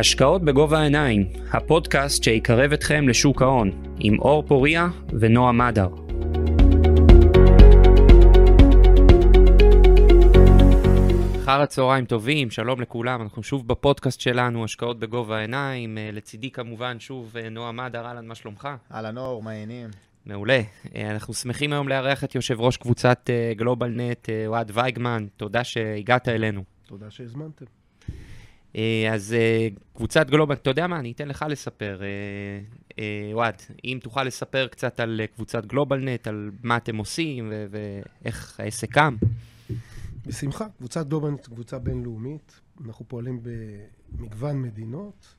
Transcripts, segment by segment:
השקעות בגובה העיניים, הפודקאסט שיקרב אתכם לשוק ההון, עם אור פוריה ונועה מדר. אחר הצהריים טובים, שלום לכולם, אנחנו שוב בפודקאסט שלנו, השקעות בגובה העיניים, אה, לצידי כמובן שוב אה, נועה מדר, אהלן, מה שלומך? אהלן אור, מה העניינים? מעולה. אה, אנחנו שמחים היום לארח את יושב ראש קבוצת גלובל נט, אוהד וייגמן, תודה שהגעת אלינו. תודה שהזמנתם. אז קבוצת גלובל, אתה יודע מה, אני אתן לך לספר. אוהד, אם תוכל לספר קצת על קבוצת גלובל נט, על מה אתם עושים ואיך העסק קם. בשמחה. קבוצת דובנט, קבוצה בינלאומית. אנחנו פועלים במגוון מדינות,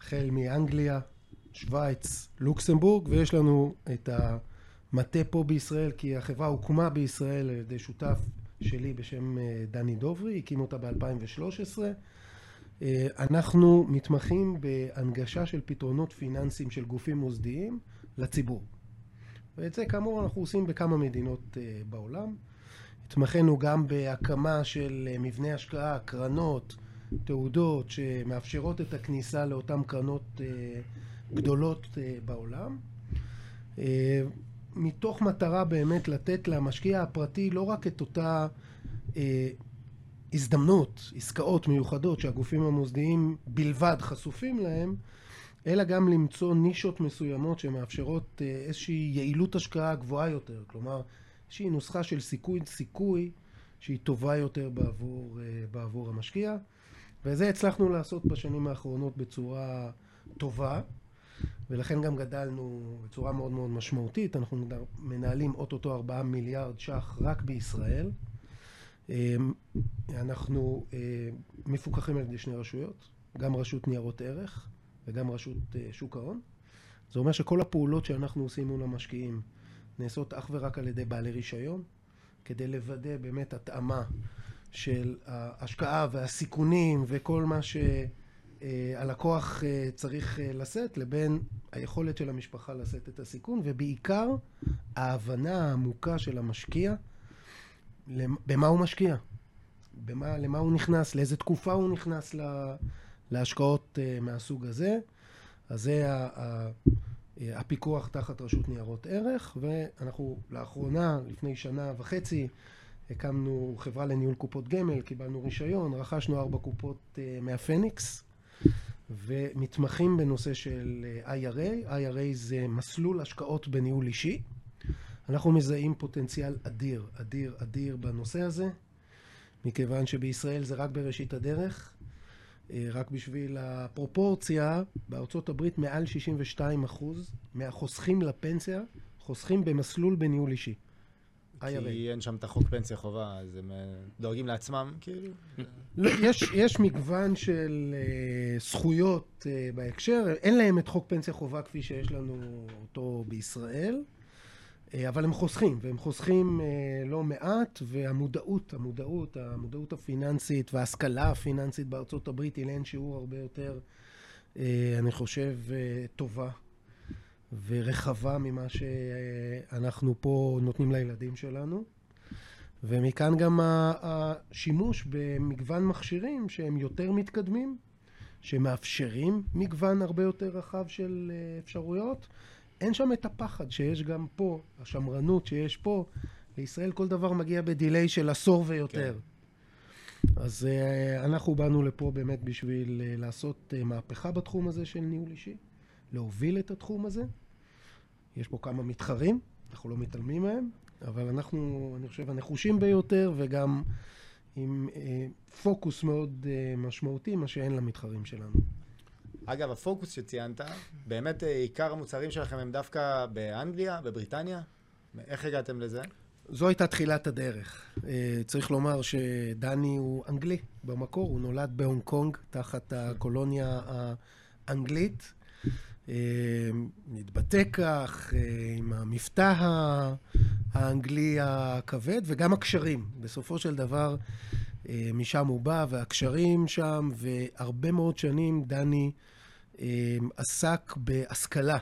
החל מאנגליה, שווייץ, לוקסמבורג, ויש לנו את המטה פה בישראל, כי החברה הוקמה בישראל על ידי שותף שלי בשם אה, דני דוברי, הקים אותה ב-2013. אה, אנחנו מתמחים בהנגשה של פתרונות פיננסיים של גופים מוסדיים לציבור. ואת זה כאמור אנחנו עושים בכמה מדינות אה, בעולם. התמחינו גם בהקמה של אה, מבנה השקעה, קרנות, תעודות שמאפשרות את הכניסה לאותן קרנות גדולות בעולם. מתוך מטרה באמת לתת למשקיע הפרטי לא רק את אותה הזדמנות, עסקאות מיוחדות שהגופים המוסדיים בלבד חשופים להם, אלא גם למצוא נישות מסוימות שמאפשרות איזושהי יעילות השקעה גבוהה יותר. כלומר, איזושהי נוסחה של סיכוי סיכוי שהיא טובה יותר בעבור, אה, בעבור המשקיע. וזה הצלחנו לעשות בשנים האחרונות בצורה טובה ולכן גם גדלנו בצורה מאוד מאוד משמעותית. אנחנו מנהלים אוטוטו 4 מיליארד ש"ח רק בישראל אנחנו אה, מפוקחים על ידי שני רשויות גם רשות ניירות ערך וגם רשות אה, שוק ההון. זה אומר שכל הפעולות שאנחנו עושים מול המשקיעים נעשות אך ורק על ידי בעלי רישיון, כדי לוודא באמת התאמה של ההשקעה והסיכונים וכל מה שהלקוח אה, צריך לשאת לבין היכולת של המשפחה לשאת את הסיכון ובעיקר ההבנה העמוקה של המשקיע במה הוא משקיע, במה, למה הוא נכנס, לאיזה תקופה הוא נכנס להשקעות אה, מהסוג הזה. אז זה הפיקוח תחת רשות ניירות ערך, ואנחנו לאחרונה, לפני שנה וחצי, הקמנו חברה לניהול קופות גמל, קיבלנו רישיון, רכשנו ארבע קופות אה, מהפניקס, ומתמחים בנושא של אה, IRA. IRA זה מסלול השקעות בניהול אישי. אנחנו מזהים פוטנציאל אדיר, אדיר, אדיר בנושא הזה, מכיוון שבישראל זה רק בראשית הדרך. אה, רק בשביל הפרופורציה, בארצות הברית מעל 62 אחוז מהחוסכים לפנסיה חוסכים במסלול בניהול אישי. כי אין שם את החוק פנסיה חובה, אז הם אה, דואגים לעצמם, כאילו? לא, יש, יש מגוון של uh, זכויות uh, בהקשר, אין להם את חוק פנסיה חובה כפי שיש לנו אותו בישראל. אה, אבל הם חוסכים, והם חוסכים אה, לא מעט, והמודעות, המודעות, המודעות הפיננסית וההשכלה הפיננסית בארצות הברית היא לאין שיעור הרבה יותר, אה, אני חושב, טובה ורחבה ממה שאנחנו פה נותנים לילדים שלנו. ומכאן גם השימוש במגוון מכשירים שהם יותר מתקדמים, שמאפשרים מגוון הרבה יותר רחב של אפשרויות. אין שם את הפחד שיש גם פה, השמרנות שיש פה. לישראל כל דבר מגיע בדיליי של עשור ויותר. כן. אז uh, אנחנו באנו לפה באמת בשביל uh, לעשות uh, מהפכה בתחום הזה של ניהול אישי, להוביל את התחום הזה. יש פה כמה מתחרים, אנחנו לא מתעלמים מהם, אבל אנחנו, אני חושב, הנחושים ביותר וגם עם פוקוס מאוד משמעותי, מה שאין למתחרים שלנו. אגב, הפוקוס שציינת, באמת אה, עיקר המוצרים שלכם הם דווקא באנגליה, בבריטניה? איך הגעתם לזה? זו הייתה תחילת הדרך. אה, צריך לומר שדני הוא אנגלי במקור, הוא נולד בהונג קונג תחת הקולוניה האנגלית. אה, נתבטא כך, עם המבטא האנגלי הכבד, וגם הקשרים. בסופו של דבר, משם הוא בא, והקשרים שם, והרבה מאוד שנים דני עסק בהשכלה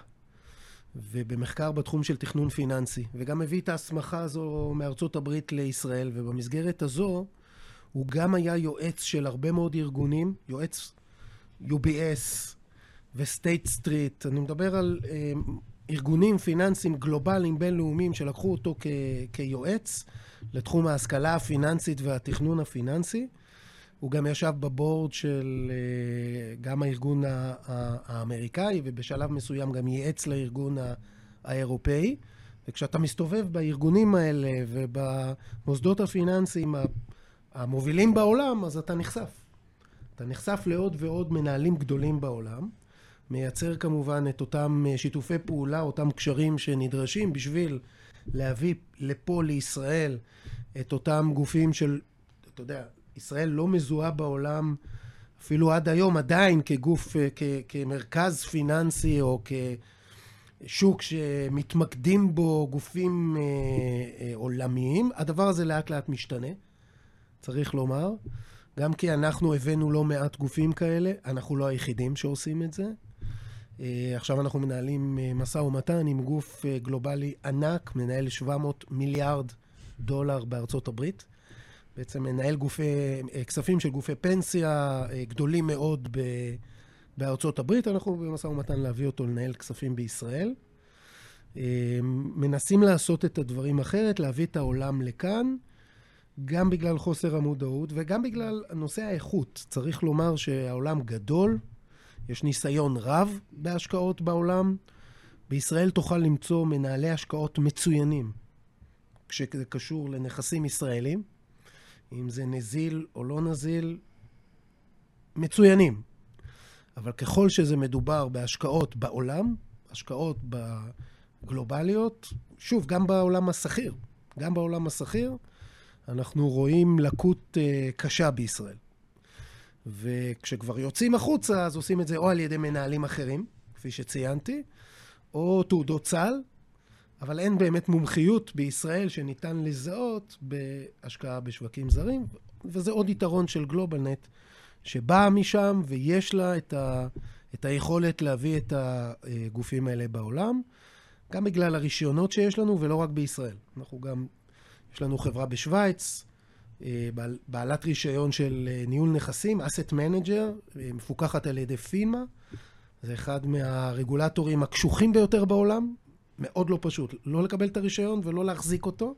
ובמחקר בתחום של תכנון פיננסי, וגם הביא את ההסמכה הזו מארצות הברית לישראל, ובמסגרת הזו הוא גם היה יועץ של הרבה מאוד ארגונים, יועץ UBS וסטייט סטריט. אני מדבר על אה, ארגונים פיננסיים גלובליים בינלאומיים שלקחו אותו כ- כיועץ לתחום ההשכלה הפיננסית והתכנון הפיננסי. הוא גם ישב בבורד של אה, גם הארגון האמריקאי, ובשלב מסוים גם ייעץ לארגון האירופאי. וכשאתה מסתובב בארגונים האלה ובמוסדות הפיננסיים המובילים בעולם, אז אתה נחשף. אתה נחשף לעוד ועוד מנהלים גדולים בעולם, מייצר כמובן את אותם אה, שיתופי פעולה, אותם קשרים שנדרשים בשביל להביא לפה לישראל את אותם גופים של, אתה יודע, ישראל לא מזוהה בעולם אפילו עד היום עדיין כגוף, אה, כ, כמרכז פיננסי או כשוק שמתמקדים בו גופים אה, אה, עולמיים. הדבר הזה לאט לאט משתנה, צריך לומר. גם כי אנחנו הבאנו לא מעט גופים כאלה, אנחנו לא היחידים שעושים את זה. עכשיו אנחנו מנהלים משא ומתן עם גוף גלובלי ענק, מנהל 700 מיליארד דולר בארצות הברית. בעצם מנהל גופי, אה, כספים של גופי פנסיה אה, גדולים מאוד ב, בארצות הברית. אנחנו במשא ומתן להביא אותו לנהל כספים בישראל. אה, מנסים לעשות את הדברים אחרת, להביא את העולם לכאן. גם בגלל חוסר המודעות וגם בגלל נושא האיכות. צריך לומר שהעולם גדול, יש ניסיון רב בהשקעות בעולם. בישראל תוכל למצוא מנהלי השקעות מצוינים כשזה קשור לנכסים ישראלים, אם זה נזיל או לא נזיל, מצוינים. אבל ככל שזה מדובר בהשקעות בעולם, השקעות גלובליות, שוב, גם בעולם השכיר, גם בעולם השכיר, אנחנו רואים לקות uh, קשה בישראל. וכשכבר יוצאים החוצה, אז עושים את זה או על ידי מנהלים אחרים, כפי שציינתי, או תעודות סל, אבל אין באמת מומחיות בישראל שניתן לזהות בהשקעה בשווקים זרים, וזה עוד יתרון של גלובלנט, שבאה משם ויש לה את, ה, את היכולת להביא את הגופים האלה בעולם, גם בגלל הרישיונות שיש לנו ולא רק בישראל. אנחנו גם יש לנו חברה בשוויץ, אה, בעל, בעלת רישיון של אה, ניהול נכסים, asset manager, אה, מפוקחת על ידי פינמה. זה אחד מהרגולטורים הקשוחים ביותר בעולם. מאוד לא פשוט, לא לקבל את הרישיון ולא להחזיק אותו,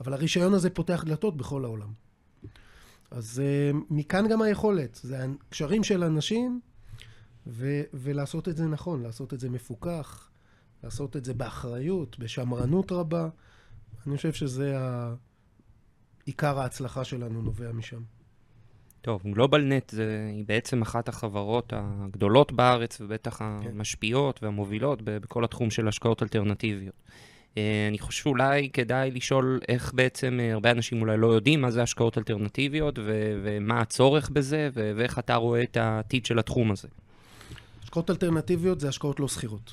אבל הרישיון הזה פותח דלתות בכל העולם. אז מכאן גם היכולת, זה הקשרים של אנשים, ו- ולעשות את זה נכון, לעשות את זה מפוקח, לעשות את זה באחריות, בשמרנות רבה. אני חושב שזה ה... עיקר ההצלחה שלנו נובע משם. טוב, גלובלנט היא בעצם אחת החברות הגדולות בארץ, ובטח כן. המשפיעות והמובילות בכל התחום של השקעות אלטרנטיביות. אה, אני חושב שאולי כדאי לשאול איך בעצם, אה, הרבה אנשים אולי לא יודעים מה זה השקעות אלטרנטיביות, ו- ומה הצורך בזה, ו- ואיך אתה רואה את העתיד של התחום הזה. השקעות אלטרנטיביות זה השקעות לא שכירות.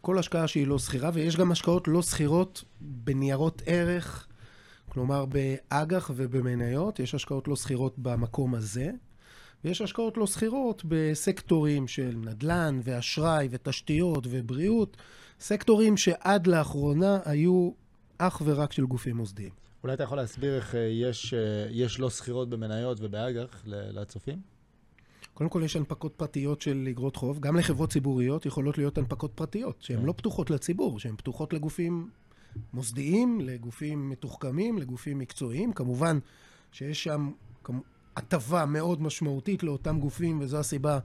כל השקעה שהיא לא שכירה, ויש גם השקעות לא שכירות בניירות ערך, כלומר באג"ח ובמניות, יש השקעות לא שכירות במקום הזה, ויש השקעות לא שכירות בסקטורים של נדל"ן ואשראי ותשתיות ובריאות, סקטורים שעד לאחרונה היו אך ורק של גופים מוסדיים. אולי אתה יכול להסביר איך אה, יש, אה, יש לא שכירות במניות ובאג"ח לצופים? קודם כל יש הנפקות פרטיות של אגרות חוב, גם לחברות ציבוריות יכולות להיות הנפקות פרטיות, שהן כן. לא פתוחות לציבור, שהן פתוחות לגופים מוסדיים, לגופים מתוחכמים, לגופים מקצועיים. כמובן שיש שם הטבה מאוד משמעותית לאותם גופים, וזו הסיבה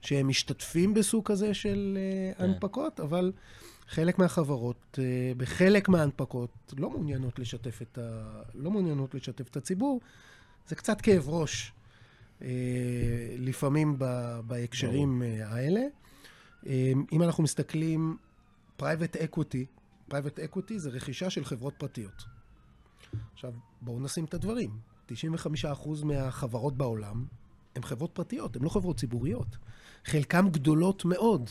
שהם משתתפים בסוג כזה של אה, כן. הנפקות, אבל חלק מהחברות, אה, בחלק מההנפקות, לא מעוניינות לשתף את, ה... לא מעוניינות לשתף את הציבור. זה קצת כאב ראש. אה, לפעמים בהקשרים האלה. אם אנחנו מסתכלים, private equity פרייבט אקוויטי זה רכישה של חברות פרטיות. עכשיו, בואו נשים את הדברים. 95% מהחברות בעולם הן חברות פרטיות, הן לא חברות ציבוריות. חלקן גדולות מאוד.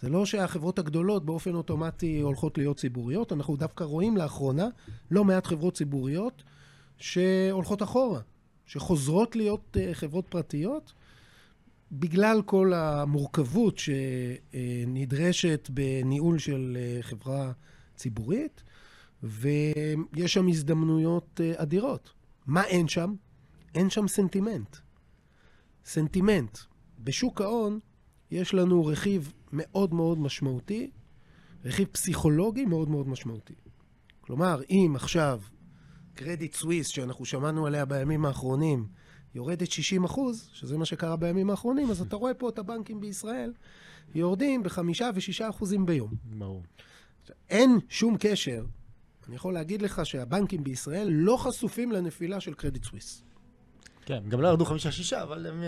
זה לא שהחברות הגדולות באופן אוטומטי הולכות להיות ציבוריות, אנחנו דווקא רואים לאחרונה לא מעט חברות ציבוריות שהולכות אחורה, שחוזרות להיות uh, חברות פרטיות, בגלל כל המורכבות שנדרשת בניהול של uh, חברה ציבורית, ויש שם הזדמנויות אה, אדירות. מה אין שם? אין שם סנטימנט. סנטימנט. בשוק ההון יש לנו רכיב מאוד מאוד משמעותי, רכיב פסיכולוגי מאוד מאוד משמעותי. כלומר, אם עכשיו קרדיט סוויס, שאנחנו שמענו עליה בימים האחרונים, יורדת 60 אחוז, שזה מה שקרה בימים האחרונים, אז אתה רואה פה את הבנקים בישראל יורדים בחמישה ושישה אחוזים ביום. ברור. אין שום קשר. אני יכול להגיד לך שהבנקים בישראל לא חשופים לנפילה של קרדיט סוויס. כן, גם לא ירדו חמישה-שישה, אבל הם,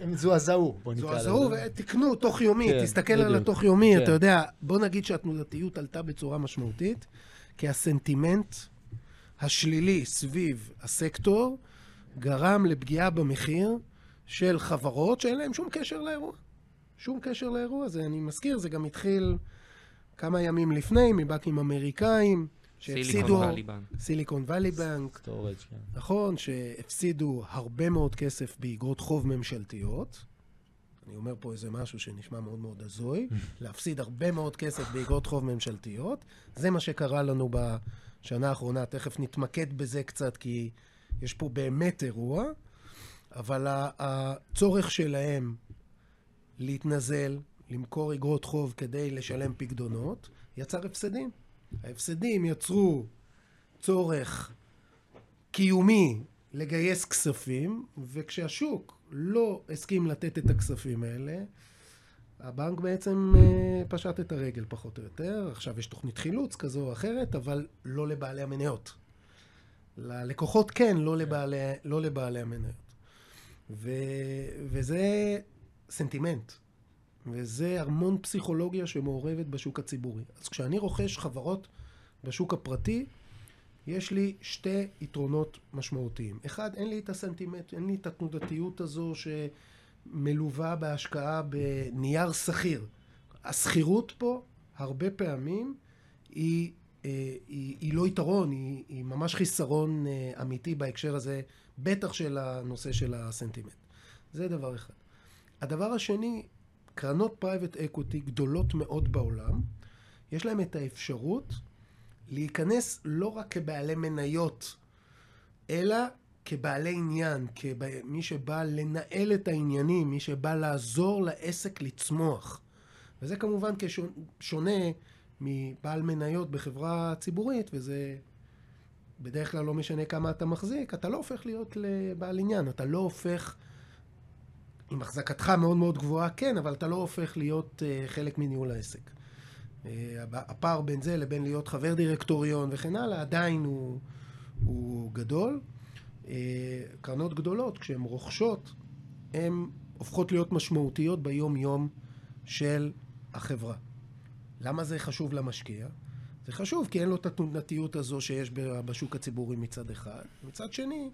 הם זועזעו, בוא נקרא לזה. זועזעו ותקנו תוך יומי, כן, תסתכל על בדיוק. התוך יומי, כן. אתה יודע, בוא נגיד שהתנודתיות עלתה בצורה משמעותית, כי הסנטימנט השלילי סביב הסקטור גרם לפגיעה במחיר של חברות שאין להן שום קשר לאירוע. שום קשר לאירוע הזה. אני מזכיר, זה גם התחיל כמה ימים לפני מבנקים אמריקאים, סיליקון שהפסידו... סיליקון ואלי בנק, סטורג', כן. נכון, שהפסידו הרבה מאוד כסף באגרות חוב ממשלתיות. אני אומר פה איזה משהו שנשמע מאוד מאוד הזוי, להפסיד הרבה מאוד כסף באגרות חוב ממשלתיות. זה מה שקרה לנו בשנה האחרונה, תכף נתמקד בזה קצת, כי יש פה באמת אירוע, אבל הצורך שלהם להתנזל, למכור אגרות חוב כדי לשלם פקדונות, יצר הפסדים. ההפסדים יצרו צורך קיומי לגייס כספים, וכשהשוק לא הסכים לתת את הכספים האלה, הבנק בעצם אה, פשט את הרגל פחות או יותר. עכשיו יש תוכנית חילוץ כזו או אחרת, אבל לא לבעלי המניות. ללקוחות כן, לא לבעלי, לא לבעלי המניות. ו, וזה סנטימנט, וזה המון פסיכולוגיה שמעורבת בשוק הציבורי. אז כשאני רוכש חברות בשוק הפרטי, יש לי שתי יתרונות משמעותיים. אחד, אין לי את הסנטימנט, אין לי את התנודתיות הזו שמלווה בהשקעה בנייר שכיר. השכירות פה, הרבה פעמים, היא, היא, היא לא יתרון, היא, היא ממש חיסרון אה, אמיתי בהקשר הזה, בטח של הנושא של הסנטימנט. זה דבר אחד. הדבר השני, קרנות private equity גדולות מאוד בעולם, יש להם את האפשרות להיכנס לא רק כבעלי מניות, אלא כבעלי עניין, כמי שבא לנהל את העניינים, מי שבא לעזור לעסק לצמוח. וזה כמובן כשונה שונה מבעל מניות בחברה ציבורית, וזה בדרך כלל לא משנה כמה אתה מחזיק, אתה לא הופך להיות לבעל עניין, אתה לא הופך, עם החזקתך מאוד מאוד גבוהה, כן, אבל אתה לא הופך להיות uh, חלק מניהול העסק. Uh, הפער בין זה לבין להיות חבר דירקטוריון וכן הלאה, עדיין הוא, הוא גדול. Uh, קרנות גדולות, כשהן רוכשות, הן הופכות להיות משמעותיות ביום-יום של החברה. למה זה חשוב למשקיע? זה חשוב כי אין לו את התנודתיות הזו שיש בשוק הציבורי מצד אחד. מצד שני,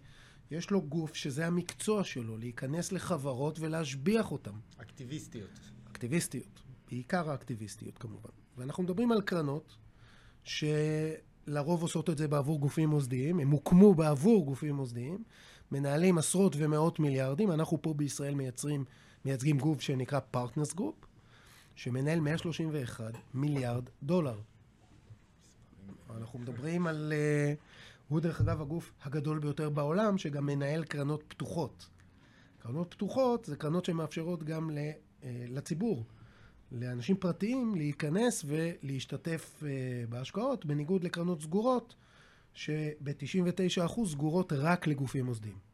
יש לו גוף שזה המקצוע שלו, להיכנס לחברות ולהשביח אותן. אקטיביסטיות. אקטיביסטיות, בעיקר האקטיביסטיות כמובן. ואנחנו מדברים על קרנות שלרוב עושות את זה בעבור גופים מוסדיים, הם הוקמו בעבור גופים מוסדיים, מנהלים עשרות ומאות מיליארדים. אנחנו פה בישראל מייצרים, מייצגים גוף שנקרא Partners Group, שמנהל 131 מיליארד דולר. אנחנו מדברים על... Uh, הוא דרך אגב הגוף הגדול ביותר בעולם, שגם מנהל קרנות פתוחות. קרנות פתוחות זה קרנות שמאפשרות גם uh, לציבור, לאנשים פרטיים, להיכנס ולהשתתף uh, בהשקעות, בניגוד לקרנות סגורות, שב-99% סגורות רק לגופים מוסדיים.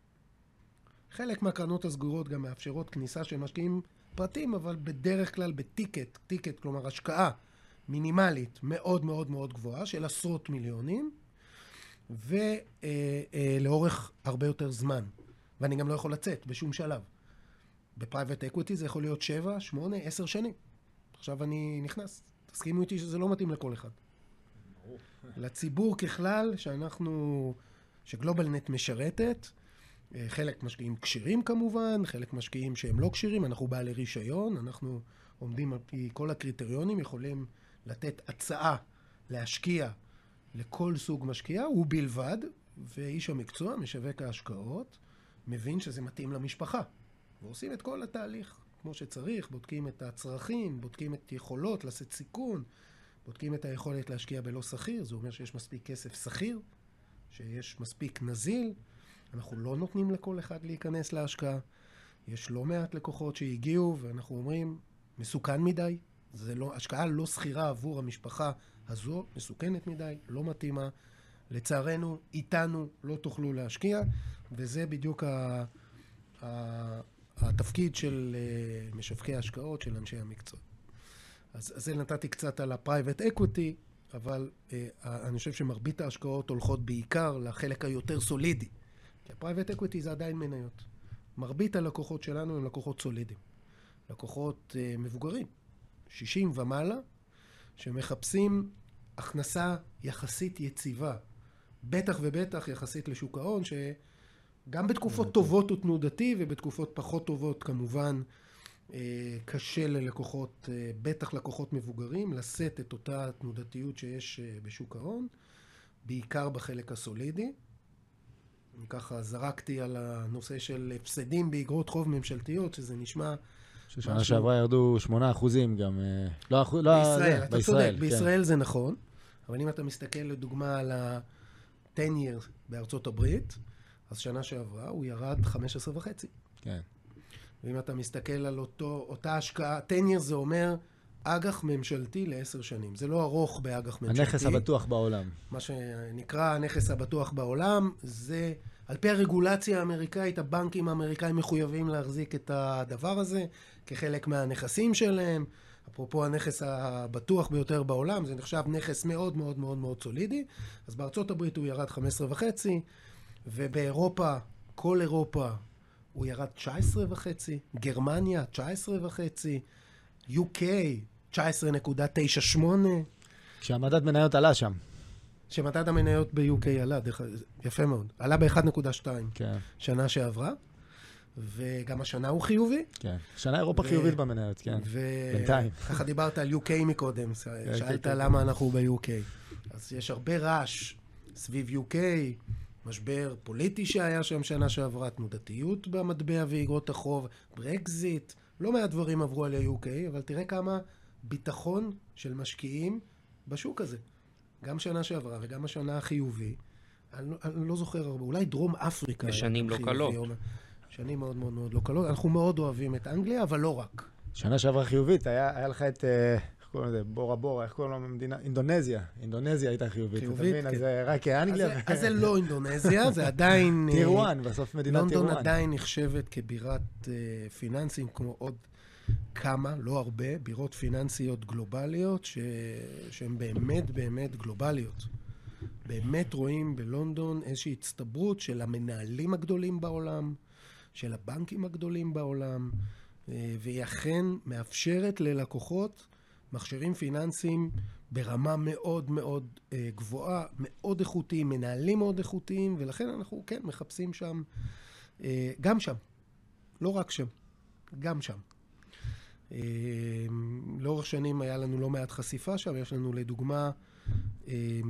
חלק מהקרנות הסגורות גם מאפשרות כניסה של משקיעים פרטיים, אבל בדרך כלל ב-ticket, ticket, כלומר השקעה מינימלית מאוד מאוד מאוד גבוהה של עשרות מיליונים, ולאורך הרבה יותר זמן. ואני גם לא יכול לצאת בשום שלב. ב-private equity זה יכול להיות 7, 8, 10 שנים. עכשיו אני נכנס. תסכימו איתי שזה לא מתאים לכל אחד. לציבור ככלל, שאנחנו, שגלובלנט משרתת, חלק משקיעים כשירים כמובן, חלק משקיעים שהם לא כשירים, אנחנו בעלי רישיון, אנחנו עומדים על פי כל הקריטריונים, יכולים לתת הצעה להשקיע לכל סוג משקיע, ובלבד, ואיש המקצוע, משווק ההשקעות, מבין שזה מתאים למשפחה. ועושים את כל התהליך כמו שצריך, בודקים את הצרכים, בודקים את יכולות לשאת סיכון, בודקים את היכולת להשקיע בלא שכיר, זה אומר שיש מספיק כסף שכיר, שיש מספיק נזיל, אנחנו לא נותנים לכל אחד להיכנס להשקעה. יש לא מעט לקוחות שהגיעו, ואנחנו אומרים, מסוכן מדי, זה לא, השקעה לא שכירה עבור המשפחה הזו, מסוכנת מדי, לא מתאימה. לצערנו, איתנו לא תוכלו להשקיע, וזה בדיוק ה, ה, התפקיד של uh, משווקי ההשקעות, של אנשי המקצוע. אז, זה נתתי קצת על ה-private equity, אבל uh, אני חושב שמרבית ההשקעות הולכות בעיקר לחלק היותר סולידי. כי ה-private equity זה עדיין מניות. מרבית הלקוחות שלנו הם לקוחות סולידיים. לקוחות uh, מבוגרים, 60 ומעלה, שמחפשים הכנסה יחסית יציבה. בטח ובטח יחסית לשוק ההון, שגם בתקופות טובות הוא תנודתי ובתקופות פחות טובות כמובן אה, קשה ללקוחות, אה, בטח לקוחות מבוגרים, לשאת את אותה תנודתיות שיש אה, בשוק ההון, בעיקר בחלק הסולידי. ככה זרקתי על הנושא של הפסדים באגרות חוב ממשלתיות, שזה נשמע... ששנה שעברה ירדו 8 אחוזים גם, אה, לא, לא, בישראל, אתה בישראל, צודק, כן. בישראל זה נכון, אבל אם אתה מסתכל לדוגמה על ה-10 years בארצות הברית, אז שנה שעברה הוא ירד 15 וחצי. כן. ואם אתה מסתכל על אותו, אותה השקעה, 10 years זה אומר אג"ח ממשלתי לעשר שנים. זה לא ארוך באג"ח ממשלתי. הנכס הבטוח בעולם. מה שנקרא הנכס הבטוח בעולם, זה על פי הרגולציה האמריקאית, הבנקים האמריקאים מחויבים להחזיק את הדבר הזה כחלק מהנכסים שלהם. אפרופו הנכס הבטוח ביותר בעולם, זה נחשב נכס מאוד מאוד מאוד מאוד סולידי. אז בארצות הברית הוא ירד 15 וחצי, ובאירופה, כל אירופה, הוא ירד 19 וחצי, גרמניה 19 וחצי, UK 19.98. כשהמדד מניות עלה שם. שמדד המניות ב-UK עלה, דרך יפה מאוד. עלה ב-1.2 כן, שנה שעברה, וגם השנה הוא חיובי. כן. שנה אירופה ו- חיובית במניות, כן. בינתיים. וככה דיברת על UK מקודם, שאלת כן, כן. למה אנחנו ב-UK. אז יש הרבה רעש סביב UK, משבר פוליטי שהיה שם שנה שעברה, תנודתיות במטבע ואיגרות החוב, ברקזיט, לא מעט דברים עברו על ה-UK, אבל תראה כמה ביטחון של משקיעים בשוק הזה. גם שנה שעברה וגם השנה החיובי. אני לא, אני לא זוכר הרבה, אולי דרום אפריקה. בשנים לא קלות. או- שנים מאוד מאוד מאוד לא קלות. אנחנו מאוד אוהבים את אנגליה, אבל לא רק. שנה שעברה חיובית, היה היה לך את, אה, איך קוראים לזה? בורה בורה, איך קוראים למדינה? אינדונזיה. אינדונזיה הייתה חיובית. חיובית, אתה מבין? כן. אז אה, רק אנגליה. אז, זה- אז זה לא אינדונזיה, זה עדיין... טיר 1, בסוף מדינת טיר לונדון 1. עדיין נחשבת כבירת אה, פיננסים, כמו עוד כמה, לא הרבה, בירות פיננסיות גלובליות, ש... שהן באמת באמת גלובליות. באמת רואים בלונדון איזושהי הצטברות של המנהלים הגדולים בעולם, של הבנקים הגדולים בעולם, אה, והיא אכן מאפשרת ללקוחות מכשירים פיננסיים ברמה מאוד מאוד אה, גבוהה, מאוד איכותיים, מנהלים מאוד איכותיים, ולכן אנחנו כן מחפשים שם, אה, גם שם, לא רק שם, גם שם. אה, לאורך שנים היה לנו לא מעט חשיפה שם, יש לנו לדוגמה אה,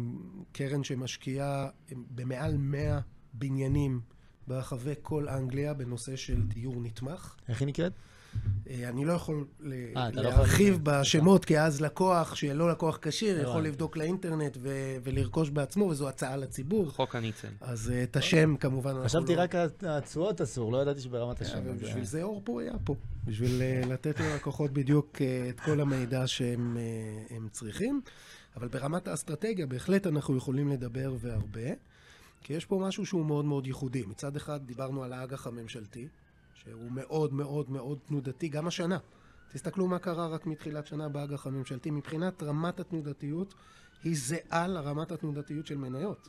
קרן שמשקיעה במעל 100 בניינים ברחבי כל אנגליה בנושא של דיור נתמך. איך היא נקראת? אה, אני לא יכול אה, לא להרחיב בשמות, כי אז לקוח שלא לקוח כשיר יכול. לבדוק לאינטרנט ולרכוש בעצמו, וזו הצעה לציבור. חוק הניצל. אז אה, את השם כמובן אנחנו חשבתי לא... רק על התשואות אסור, לא ידעתי שברמת השם. בשביל זה אור פה היה פה, בשביל לתת ללקוחות בדיוק את כל המידע שהם הם צריכים. אבל ברמת האסטרטגיה בהחלט אנחנו יכולים לדבר והרבה, כי יש פה משהו שהוא מאוד מאוד ייחודי. מצד אחד דיברנו על האג"ח הממשלתי, שהוא מאוד מאוד מאוד תנודתי גם השנה. תסתכלו מה קרה רק מתחילת שנה באג"ח הממשלתי. מבחינת רמת התנודתיות, היא זהה לרמת התנודתיות של מניות,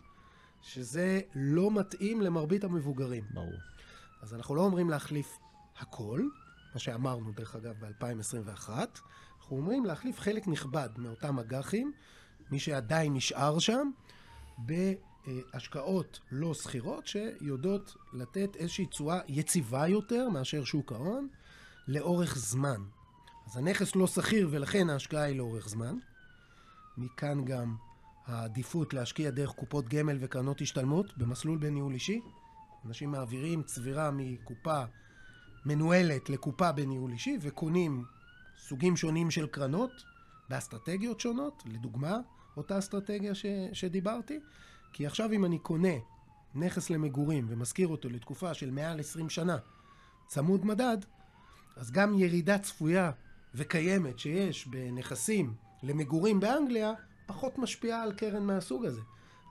שזה לא מתאים למרבית המבוגרים. ברור. אז אנחנו לא אומרים להחליף הכל, מה שאמרנו דרך אגב ב-2021, אנחנו אומרים להחליף חלק נכבד מאותם אג"חים, מי שעדיין נשאר שם, בהשקעות לא סחירות שיודעות לתת איזושהי תשואה יציבה יותר מאשר שוק ההון לאורך זמן. אז הנכס לא שכיר ולכן ההשקעה היא לאורך זמן. מכאן גם העדיפות להשקיע דרך קופות גמל וקרנות השתלמות במסלול בניהול אישי. אנשים מעבירים צבירה מקופה מנוהלת לקופה בניהול אישי וקונים סוגים שונים של קרנות באסטרטגיות שונות, לדוגמה, אותה אסטרטגיה ש, שדיברתי, כי עכשיו אם אני קונה נכס למגורים ומשכיר אותו לתקופה של מעל 20 שנה צמוד מדד, אז גם ירידה צפויה וקיימת שיש בנכסים למגורים באנגליה, פחות משפיעה על קרן מהסוג הזה.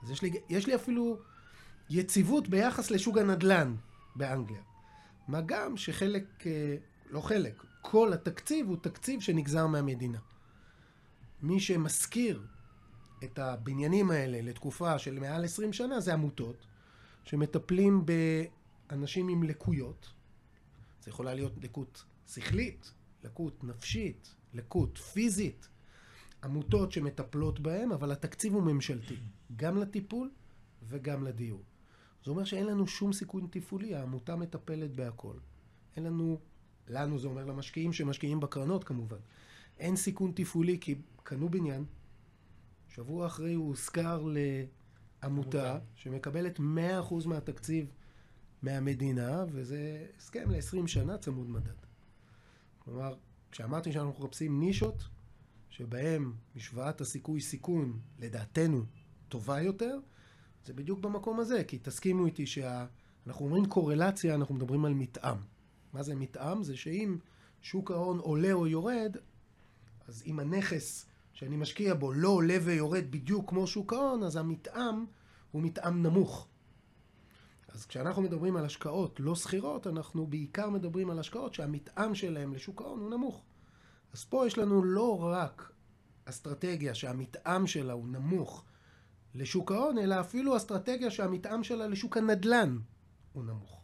אז יש לי, יש לי אפילו יציבות ביחס לשוק הנדל"ן באנגליה. מה גם שחלק, אה, לא חלק, כל התקציב הוא תקציב שנגזר מהמדינה. מי שמשכיר את הבניינים האלה לתקופה של מעל 20 שנה זה עמותות שמטפלים באנשים עם לקויות. זה יכולה להיות לקות שכלית, לקות נפשית, לקות פיזית. עמותות שמטפלות בהם, אבל התקציב הוא ממשלתי, גם לטיפול וגם לדיור. זה אומר שאין לנו שום סיכון תפעולי, העמותה מטפלת בהכל. אין לנו, לנו זה אומר למשקיעים שמשקיעים בקרנות כמובן, אין סיכון תפעולי כי קנו בניין, שבוע אחרי הוא הושכר לעמותה שמקבלת 100% מהתקציב מהמדינה, וזה הסכם ל-20 שנה צמוד מדד. כלומר, כשאמרתי שאנחנו מחפשים נישות שבהם משוואת הסיכוי סיכון, לדעתנו, טובה יותר, זה בדיוק במקום הזה, כי תסכימו איתי שאנחנו אומרים קורלציה, אנחנו מדברים על מתאם. מה זה מתאם? זה שאם שוק ההון עולה או יורד, אז אם הנכס שאני משקיע בו לא עולה ויורד בדיוק כמו שוק ההון, אז המתאם הוא מתאם נמוך. אז כשאנחנו מדברים על השקעות לא שכירות, אנחנו בעיקר מדברים על השקעות שהמתאם שלהם לשוק ההון הוא נמוך. אז פה יש לנו לא רק אסטרטגיה שהמתאם שלה הוא נמוך לשוק ההון, אלא אפילו אסטרטגיה שהמתאם שלה לשוק הנדל"ן הוא נמוך.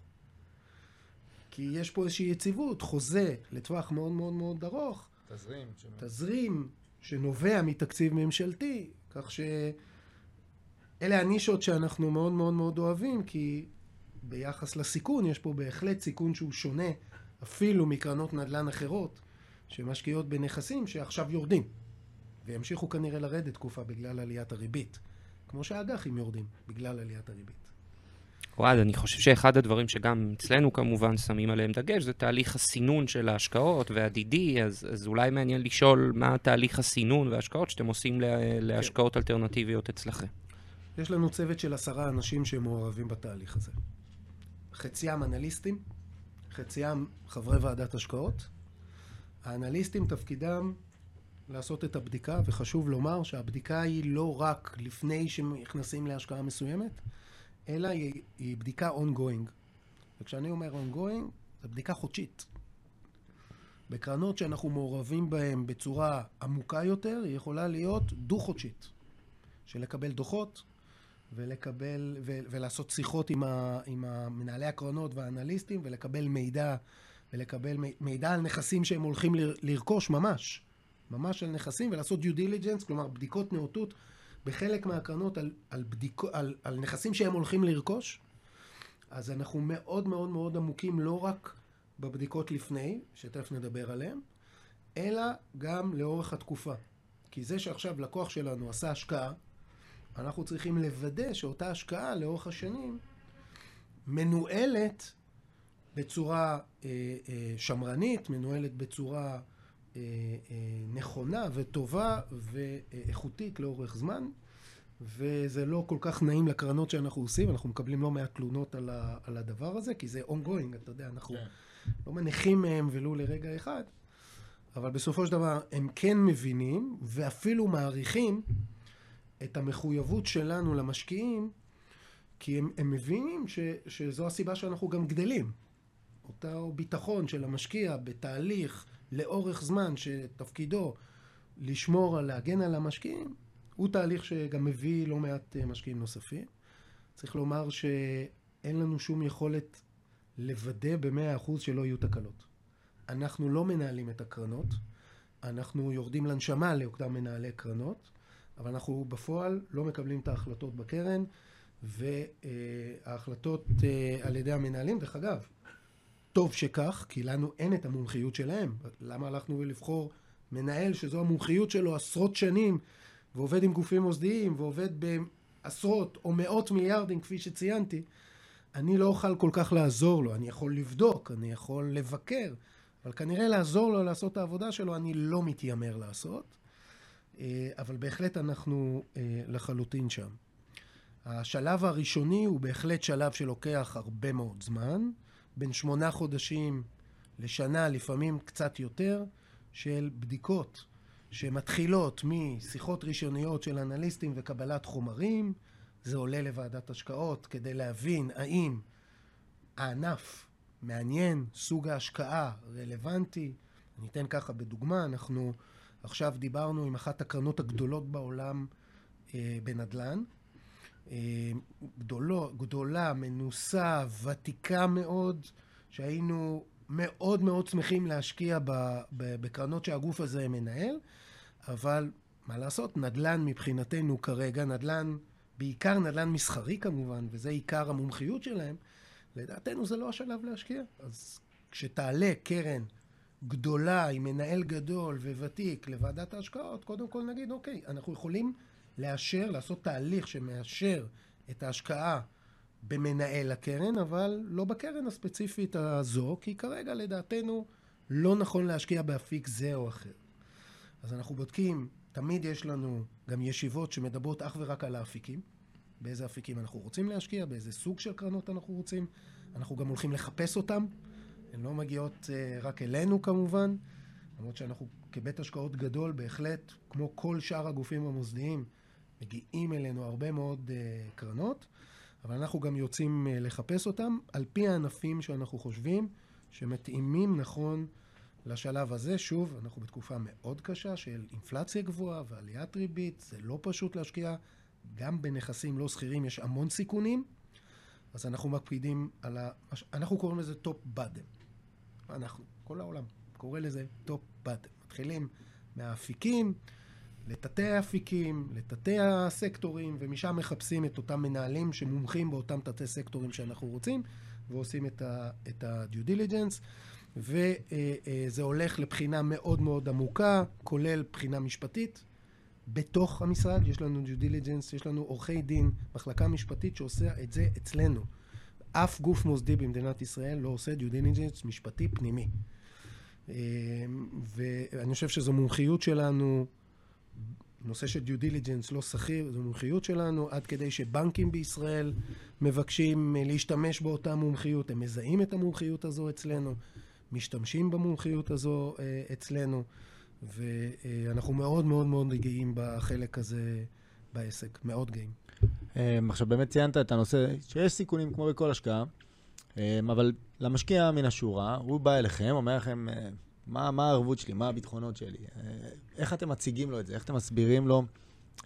כי יש פה איזושהי יציבות, חוזה לטווח מאוד מאוד מאוד ארוך. תזרים. תזרים שנובע מתקציב ממשלתי, כך שאלה הנישות שאנחנו מאוד מאוד מאוד אוהבים, כי ביחס לסיכון, יש פה בהחלט סיכון שהוא שונה אפילו מקרנות נדל"ן אחרות שמשקיעות בנכסים שעכשיו יורדים וימשיכו כנראה לרדת תקופה בגלל עליית הריבית, כמו שהאג"חים יורדים בגלל עליית הריבית. אוהד, אני חושב שאחד הדברים שגם אצלנו כמובן שמים עליהם דגש זה תהליך הסינון של ההשקעות והדידי, אז, אז אולי מעניין לשאול מה תהליך הסינון וההשקעות שאתם עושים לה, להשקעות כן. אלטרנטיביות אצלכם. יש לנו צוות של עשרה אנשים שמעורבים בתהליך הזה. חציים אנליסטים, חציים חברי ועדת השקעות. האנליסטים תפקידם לעשות את הבדיקה, וחשוב לומר שהבדיקה היא לא רק לפני שנכנסים להשקעה מסוימת, אלא היא, היא בדיקה ongoing. וכשאני אומר ongoing, זו בדיקה חודשית. בקרנות שאנחנו מעורבים בהן בצורה עמוקה יותר, היא יכולה להיות דו-חודשית. של לקבל דוחות ולקבל, ו, ולעשות שיחות עם, ה, עם מנהלי הקרנות והאנליסטים ולקבל מידע, ולקבל מידע על נכסים שהם הולכים לרכוש ממש. ממש על נכסים ולעשות due diligence, כלומר בדיקות נאותות בחלק מהקרנות על, על, בדיקו, על, על נכסים שהם הולכים לרכוש, אז אנחנו מאוד מאוד מאוד עמוקים לא רק בבדיקות לפני, שתכף נדבר עליהן, אלא גם לאורך התקופה. כי זה שעכשיו לקוח שלנו עשה השקעה, אנחנו צריכים לוודא שאותה השקעה לאורך השנים מנוהלת בצורה אה, אה, שמרנית, מנוהלת בצורה נכונה וטובה ואיכותית לאורך זמן, וזה לא כל כך נעים לקרנות שאנחנו עושים, אנחנו מקבלים לא מעט תלונות על, ה, על הדבר הזה, כי זה ongoing, אתה יודע, אנחנו כן. לא מניחים מהם ולו לרגע אחד, אבל בסופו של דבר הם כן מבינים ואפילו מעריכים את המחויבות שלנו למשקיעים, כי הם, הם מבינים ש, שזו הסיבה שאנחנו גם גדלים. אותו ביטחון של המשקיע בתהליך לאורך זמן שתפקידו לשמור להגן על המשקיעים, הוא תהליך שגם מביא לא מעט אה, משקיעים נוספים. צריך לומר שאין לנו שום יכולת לוודא במאה אחוז שלא יהיו תקלות. אנחנו לא מנהלים את הקרנות, אנחנו יורדים לנשמה לאותם מנהלי קרנות, אבל אנחנו בפועל לא מקבלים את ההחלטות בקרן, וההחלטות אה, על ידי המנהלים, דרך אגב, טוב שכך, כי לנו אין את המומחיות שלהם. למה הלכנו לבחור מנהל שזו המומחיות שלו עשרות שנים, ועובד עם גופים מוסדיים, ועובד בעשרות או מאות מיליארדים, כפי שציינתי, אני לא אוכל כל כך לעזור לו. אני יכול לבדוק, אני יכול לבקר, אבל כנראה לעזור לו לעשות את העבודה שלו, אני לא מתיימר לעשות. אה, אבל בהחלט אנחנו אה, לחלוטין שם. השלב הראשוני הוא בהחלט שלב שלוקח הרבה מאוד זמן. בין שמונה חודשים לשנה, לפעמים קצת יותר, של בדיקות שמתחילות משיחות ראשוניות של אנליסטים וקבלת חומרים, זה עולה לוועדת השקעות כדי להבין האם הענף מעניין, סוג ההשקעה רלוונטי. אני אתן ככה בדוגמה, אנחנו עכשיו דיברנו עם אחת הקרנות הגדולות בעולם אה, בנדל"ן. אה, גדולו, גדולה, מנוסה, ותיקה מאוד, שהיינו מאוד מאוד שמחים להשקיע בקרנות שהגוף הזה מנהל, אבל מה לעשות, נדל"ן מבחינתנו כרגע, נדל"ן, בעיקר נדל"ן מסחרי כמובן, וזה עיקר המומחיות שלהם, לדעתנו זה לא השלב להשקיע. אז כשתעלה קרן גדולה עם מנהל גדול וותיק לוועדת ההשקעות, קודם כל נגיד, אוקיי, אנחנו יכולים לאשר, לעשות תהליך שמאשר את ההשקעה במנהל הקרן, אבל לא בקרן הספציפית הזו, כי כרגע לדעתנו לא נכון להשקיע באפיק זה או אחר. אז אנחנו בודקים, תמיד יש לנו גם ישיבות שמדברות אך ורק על האפיקים, באיזה אפיקים אנחנו רוצים להשקיע, באיזה סוג של קרנות אנחנו רוצים. אנחנו גם הולכים לחפש אותם, הן לא מגיעות uh, רק אלינו כמובן, למרות שאנחנו כבית השקעות גדול בהחלט, כמו כל שאר הגופים המוסדיים, מגיעים אלינו הרבה מאוד uh, קרנות, אבל אנחנו גם יוצאים uh, לחפש אותם על פי הענפים שאנחנו חושבים שמתאימים נכון לשלב הזה. שוב, אנחנו בתקופה מאוד קשה של אינפלציה גבוהה ועליית ריבית, זה לא פשוט להשקיע, גם בנכסים לא סחירים יש המון סיכונים, אז אנחנו מקפידים על ה... אנחנו קוראים לזה top down. אנחנו, כל העולם, קורא לזה top down. מתחילים מהאפיקים, לתתי האפיקים, לתתי הסקטורים, ומשם מחפשים את אותם מנהלים שמומחים באותם תתי סקטורים שאנחנו רוצים, ועושים את ה-due diligence, וזה הולך לבחינה מאוד מאוד עמוקה, כולל בחינה משפטית. בתוך המשרד, יש לנו due diligence, יש לנו עורכי דין, מחלקה משפטית שעושה את זה אצלנו. אף גוף מוסדי במדינת ישראל לא עושה due diligence משפטי פנימי. אמ, ואני חושב שזו מומחיות שלנו, נושא של due diligence לא שכיר, זו מומחיות שלנו, עד כדי שבנקים בישראל מבקשים להשתמש באותה מומחיות, הם מזהים את המומחיות הזו אצלנו, משתמשים במומחיות הזו אה, אצלנו, ואנחנו מאוד מאוד מאוד גאים בחלק הזה בעסק, מאוד גאים. אמ, עכשיו, באמת ציינת את הנושא שיש סיכונים כמו בכל השקעה, אמ, אבל למשקיע מן השורה, הוא בא אליכם, אומר לכם, אה, מה, מה הערבות שלי, מה הביטחונות שלי? אה, איך אתם מציגים לו את זה? איך אתם מסבירים לו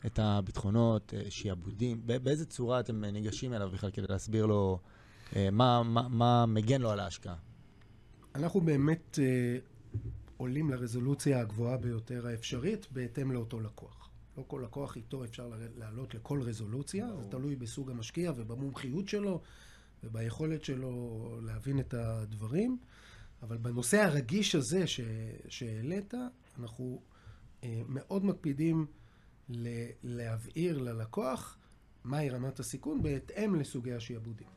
את הביטחונות, אה, שיעבודים? באיזה צורה אתם ניגשים אליו בכלל כדי להסביר לו מה, מה, מה מגן לו על ההשקעה? אנחנו באמת אה, עולים לרזולוציה הגבוהה ביותר האפשרית בהתאם לאותו לקוח. לא כל לקוח איתו אפשר לעלות לכל רזולוציה, זה תלוי בסוג המשקיע ובמומחיות שלו וביכולת שלו להבין את הדברים. אבל בנושא הרגיש הזה שהעלית, אנחנו אה, מאוד מקפידים להבהיר ללקוח מהי רמת הסיכון בהתאם לסוגי השעבודים.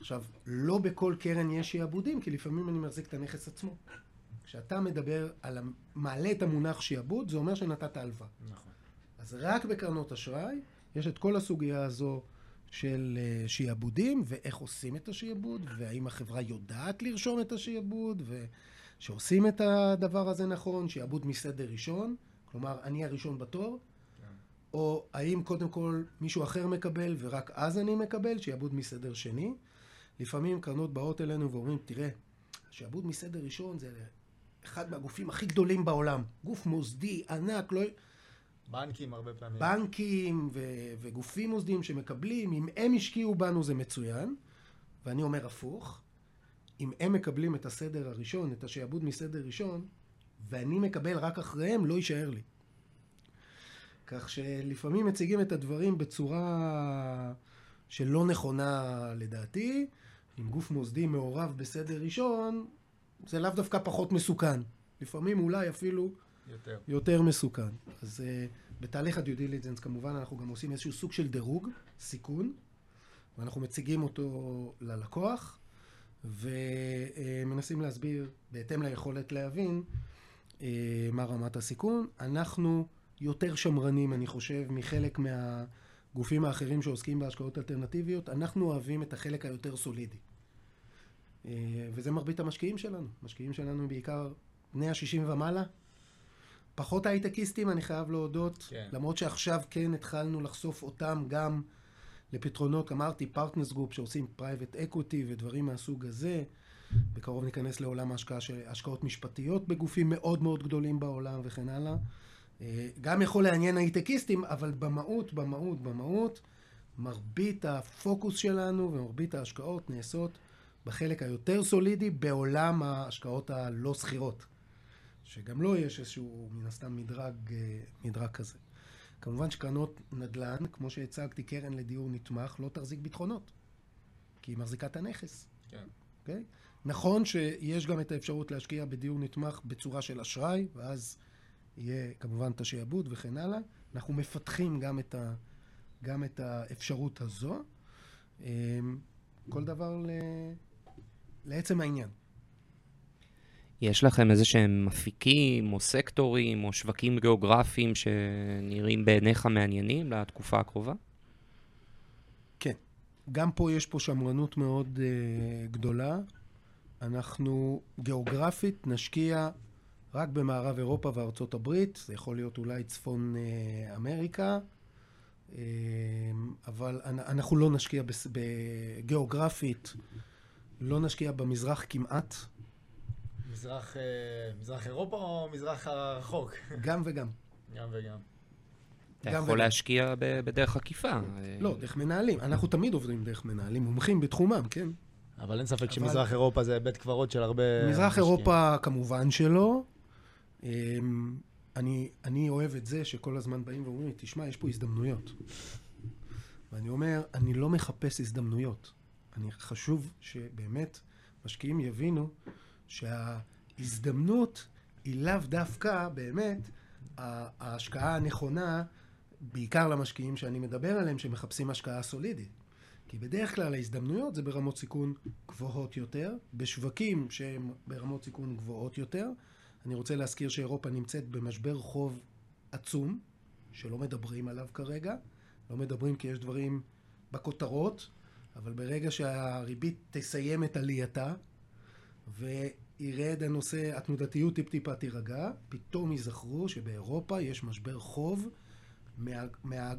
עכשיו, לא בכל קרן יש שעבודים, כי לפעמים אני מחזיק את הנכס עצמו. כשאתה מדבר על, מעלה את המונח שעבוד, זה אומר שנתת הלוואה. נכון. אז רק בקרנות אשראי יש את כל הסוגיה הזו של אה, שיעבודים, ואיך עושים את השיעבוד, והאם החברה יודעת לרשום את השיעבוד, ושעושים את הדבר הזה נכון, שיעבוד מסדר ראשון, כלומר, אני הראשון בתור, כן. או האם קודם כל מישהו אחר מקבל ורק אז אני מקבל, שיעבוד מסדר שני. לפעמים קרנות באות אלינו ואומרים, תראה, שיעבוד מסדר ראשון זה אחד מהגופים הכי גדולים בעולם. גוף מוסדי, ענק, לא... בנקים הרבה פעמים. בנקים ו- וגופים מוסדיים שמקבלים, אם הם השקיעו בנו זה מצוין, ואני אומר הפוך, אם הם מקבלים את הסדר הראשון, את השעבוד מסדר ראשון, ואני מקבל רק אחריהם, לא יישאר לי. כך שלפעמים מציגים את הדברים בצורה שלא נכונה לדעתי. אם גוף מוסדי מעורב בסדר ראשון, זה לאו דווקא פחות מסוכן. לפעמים אולי אפילו יותר, יותר מסוכן. אז uh, בתהליך הדיו דיליג'נס כמובן אנחנו גם עושים איזשהו סוג של דירוג, סיכון, ואנחנו מציגים אותו ללקוח, ומנסים uh, להסביר בהתאם ליכולת להבין uh, מה רמת הסיכון. אנחנו יותר שמרנים, אני חושב, מחלק מהגופים האחרים שעוסקים בהשקעות אלטרנטיביות. אנחנו אוהבים את החלק היותר סולידי. אה, וזה מרבית המשקיעים שלנו. המשקיעים שלנו בעיקר בני ה-60 ומעלה. פחות הייטקיסטים, אני חייב להודות, כן. למרות שעכשיו כן התחלנו לחשוף אותם גם לפתרונות, אמרתי, Partners Group שעושים private equity ודברים מהסוג הזה. בקרוב ניכנס לעולם ההשקעה של השקעות משפטיות בגופים מאוד מאוד גדולים בעולם וכן הלאה. אה, גם יכול לעניין הייטקיסטים, אבל במהות, במהות, במהות, מרבית הפוקוס שלנו ומרבית ההשקעות נעשות בחלק היותר סולידי בעולם ההשקעות הלא סחירות. שגם לו יש איזשהו, מן הסתם, מדרג, אה, מדרג כזה. כמובן שקרנות נדל"ן, כמו שהצגתי, קרן לדיור נתמך, לא תחזיק ביטחונות, כי היא מחזיקה את הנכס. כן. אוקיי? נכון שיש גם את האפשרות להשקיע בדיור נתמך בצורה של אשראי, ואז יהיה כמובן את השעבוד וכן הלאה. אנחנו מפתחים גם את, ה, גם את האפשרות הזו. אמ, כל דבר ל, לעצם העניין. יש לכם איזה שהם אפיקים או סקטורים או שווקים גיאוגרפיים שנראים בעיניך מעניינים לתקופה הקרובה? כן. גם פה יש פה שמרנות מאוד uh, גדולה. אנחנו גיאוגרפית נשקיע רק במערב אירופה וארצות הברית, זה יכול להיות אולי צפון uh, אמריקה, uh, אבל אנ- אנחנו לא נשקיע בס- בגיאוגרפית, לא נשקיע במזרח כמעט, מזרח, אה, מזרח אירופה או מזרח הרחוק? גם וגם. גם וגם. אתה יכול וגם. להשקיע ב- בדרך עקיפה. אה, לא, דרך מנהלים. אנחנו תמיד עובדים דרך מנהלים, מומחים בתחומם, כן? אבל אין ספק אבל- שמזרח אירופה זה בית קברות של הרבה... מזרח משקיעים. אירופה כמובן שלא. אמ, אני, אני אוהב את זה שכל הזמן באים ואומרים לי, תשמע, יש פה הזדמנויות. ואני אומר, אני לא מחפש הזדמנויות. אני חשוב שבאמת משקיעים יבינו שההזדמנות היא לאו דווקא באמת ההשקעה הנכונה, בעיקר למשקיעים שאני מדבר עליהם, שמחפשים השקעה סולידית. כי בדרך כלל ההזדמנויות זה ברמות סיכון גבוהות יותר, בשווקים שהם ברמות סיכון גבוהות יותר. אני רוצה להזכיר שאירופה נמצאת במשבר חוב עצום, שלא מדברים עליו כרגע. לא מדברים כי יש דברים בכותרות, אבל ברגע שהריבית תסיים את עלייתה, וירד הנושא, התנודתיות טיפ-טיפה תירגע, פתאום ייזכרו שבאירופה יש משבר חוב מה, מה,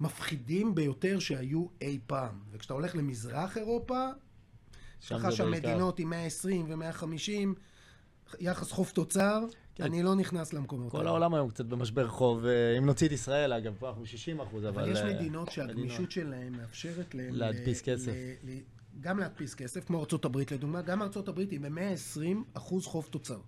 מהמפחידים ביותר שהיו אי פעם. וכשאתה הולך למזרח אירופה, יש לך שם. מדינות עם 120 ו-150, יחס חוב תוצר, כן. אני לא נכנס למקומות כל האלה. העולם היום קצת במשבר חוב, אה, אם נוציא את ישראל, אגב, פה אנחנו 60 אחוז, אבל... אבל יש אה, מדינות שהגמישות מדינות. שלהן מאפשרת להן... להדפיס ל- כסף. ל- ל- גם להדפיס כסף, כמו ארה"ב לדוגמה, גם ארה"ב היא ב-120 אחוז חוב תוצר.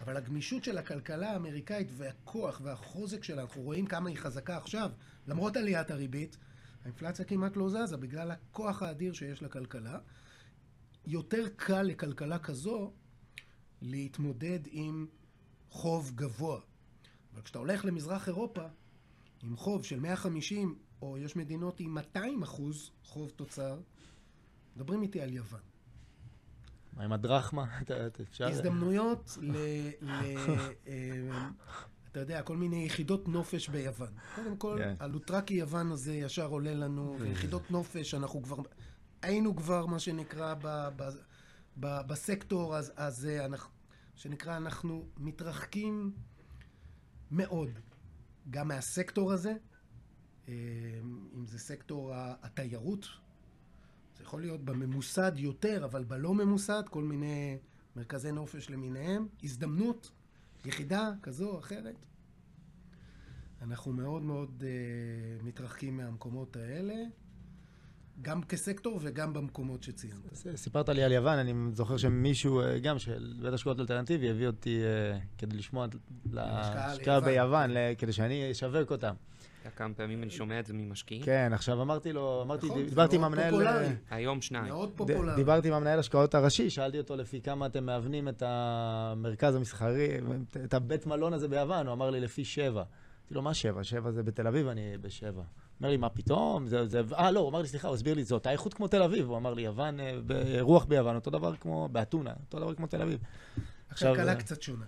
אבל הגמישות של הכלכלה האמריקאית והכוח והחוזק שלה, אנחנו רואים כמה היא חזקה עכשיו, למרות עליית הריבית, האינפלציה כמעט לא זזה בגלל הכוח האדיר שיש לכלכלה. יותר קל לכלכלה כזו להתמודד עם חוב גבוה. אבל כשאתה הולך למזרח אירופה, עם חוב של 150, או יש מדינות עם 200 אחוז חוב תוצר, מדברים איתי על יוון. מה עם הדרחמה? הזדמנויות ל... אה, אתה יודע, כל מיני יחידות נופש ביוון. קודם כל, כן. הלוטרקי יוון הזה ישר עולה לנו, ויחידות נופש, אנחנו כבר... היינו כבר, מה שנקרא, ב, ב, ב, בסקטור הזה, אנחנו, שנקרא, אנחנו מתרחקים מאוד גם מהסקטור הזה, אה, אם זה סקטור התיירות, זה יכול להיות בממוסד יותר, אבל בלא ממוסד, כל מיני מרכזי נופש למיניהם, הזדמנות, יחידה כזו או אחרת. אנחנו מאוד מאוד uh, מתרחקים מהמקומות האלה, גם כסקטור וגם במקומות שציינת. סיפרת לי על יוון, אני זוכר שמישהו, אה, גם של בית השקעות אלטרנטיבי, הביא אותי אה, כדי לשמוע להשקעה. ביוון, כדי שאני אשווק אותם. כמה פעמים אני שומע את זה ממשקיעים? כן, עכשיו אמרתי לו, אמרתי, נכון, דיברתי עם המנהל... פופולרי. אה, היום שניים. מאוד פופולרי. דיברתי עם המנהל השקעות הראשי, שאלתי אותו לפי כמה אתם מאבנים את המרכז המסחרי, את הבית מלון הזה ביוון, הוא אמר לי לפי שבע. אמרתי לו, מה שבע? שבע זה בתל אביב, אני בשבע. אומר לי, מה פתאום? זה, זה... אה, לא, הוא אמר לי, סליחה, הוא הסביר לי, זו אותה איכות כמו תל אביב. הוא אמר לי, יוון, אה, ב- רוח ביוון, אותו דבר כמו באתונה, אותו דבר כמו תל אביב. עכשיו, כלכלה קצת שונה.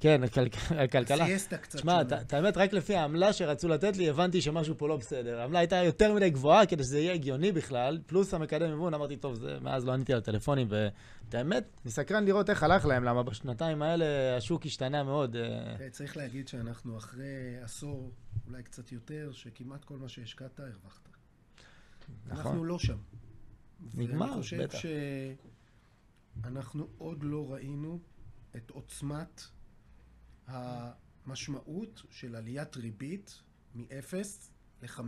כן, הכל- הכלכלה. סיאסטה קצת תשמע. את- האמת, רק לפי העמלה שרצו לתת לי, הבנתי שמשהו פה לא בסדר. העמלה הייתה יותר מדי גבוהה כדי שזה יהיה הגיוני בכלל, פלוס המקדם מימון, אמרתי, טוב, זה, מאז לא עניתי על הטלפונים, ואת האמת, אני סקרן לראות איך הלך להם, למה בשנתיים האלה השוק השתנה מאוד. אה, אה, צריך להגיד שאנחנו אחרי עשור, אולי קצת יותר, שכמעט כל מה שהשקעת, הרווחת. אנחנו נכון. לא שם. נגמר, ואני חושב בטח. שאנחנו עוד לא ראינו את עוצמת המשמעות של עליית ריבית מ-0 ל-5.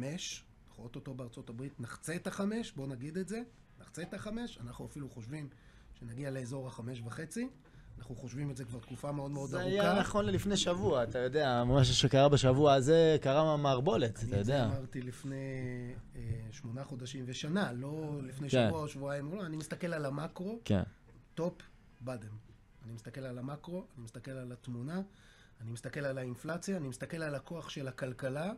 אנחנו אוטוטו בארצות הברית נחצה את ה-5, בואו נגיד את זה, נחצה את ה-5, אנחנו אפילו חושבים שנגיע לאזור ה-5 וחצי. אנחנו חושבים את זה כבר תקופה מאוד מאוד זה ארוכה. היה נכון ללפני שבוע, אתה יודע, מה שקרה בשבוע הזה קרה מערבולת, אתה אני את זה יודע. אמרתי לפני אה, שמונה חודשים ושנה, לא לפני כן. שבוע או שבועיים, לא, אני מסתכל על המקרו, כן. Top, down. אני מסתכל על המקרו, אני מסתכל על התמונה, אני מסתכל על האינפלציה, אני מסתכל על הכוח של הכלכלה.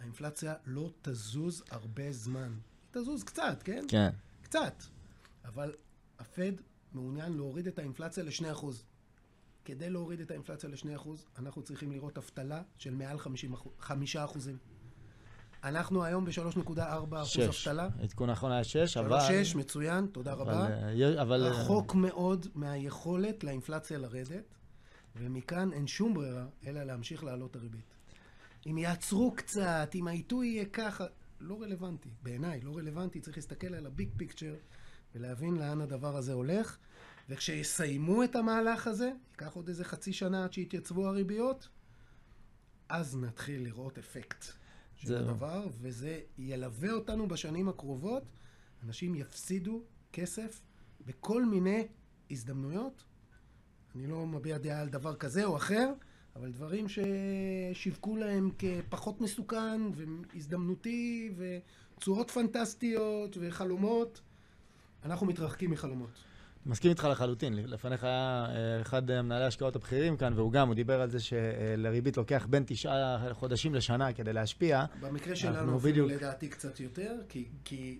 האינפלציה לא תזוז הרבה זמן. היא תזוז קצת, כן? כן. קצת. אבל הפד מעוניין להוריד את האינפלציה ל-2%. כדי להוריד את האינפלציה ל-2%, אנחנו צריכים לראות אבטלה של מעל 5 אחוזים. אנחנו היום ב-3.4 אחוז שש. אבטלה. עדכון האחרון היה שש, אבל... 3.6, מצוין, תודה אבל, רבה. אה, אבל... אה, רחוק מאוד מהיכולת לאינפלציה לרדת, ומכאן אין שום ברירה אלא להמשיך להעלות את הריבית. אם יעצרו קצת, אם העיתוי יהיה ככה, לא רלוונטי. בעיניי, לא רלוונטי, צריך להסתכל על הביג פיקצ'ר ולהבין לאן הדבר הזה הולך, וכשיסיימו את המהלך הזה, ייקח עוד איזה חצי שנה עד שיתייצבו הריביות, אז נתחיל לראות אפקט של זהו. הדבר, וזה ילווה אותנו בשנים הקרובות. אנשים יפסידו כסף בכל מיני הזדמנויות. אני לא מביע דעה על דבר כזה או אחר, אבל דברים ששיווקו להם כפחות מסוכן והזדמנותי וצורות פנטסטיות וחלומות, אנחנו מתרחקים מחלומות. מסכים איתך לחלוטין. לפניך היה אה, אחד מנהלי ההשקעות הבכירים כאן, והוא גם, הוא דיבר על זה שלריבית לוקח בין תשעה חודשים לשנה כדי להשפיע. במקרה שלנו אפילו בדיוק- לדעתי קצת יותר, כי, כי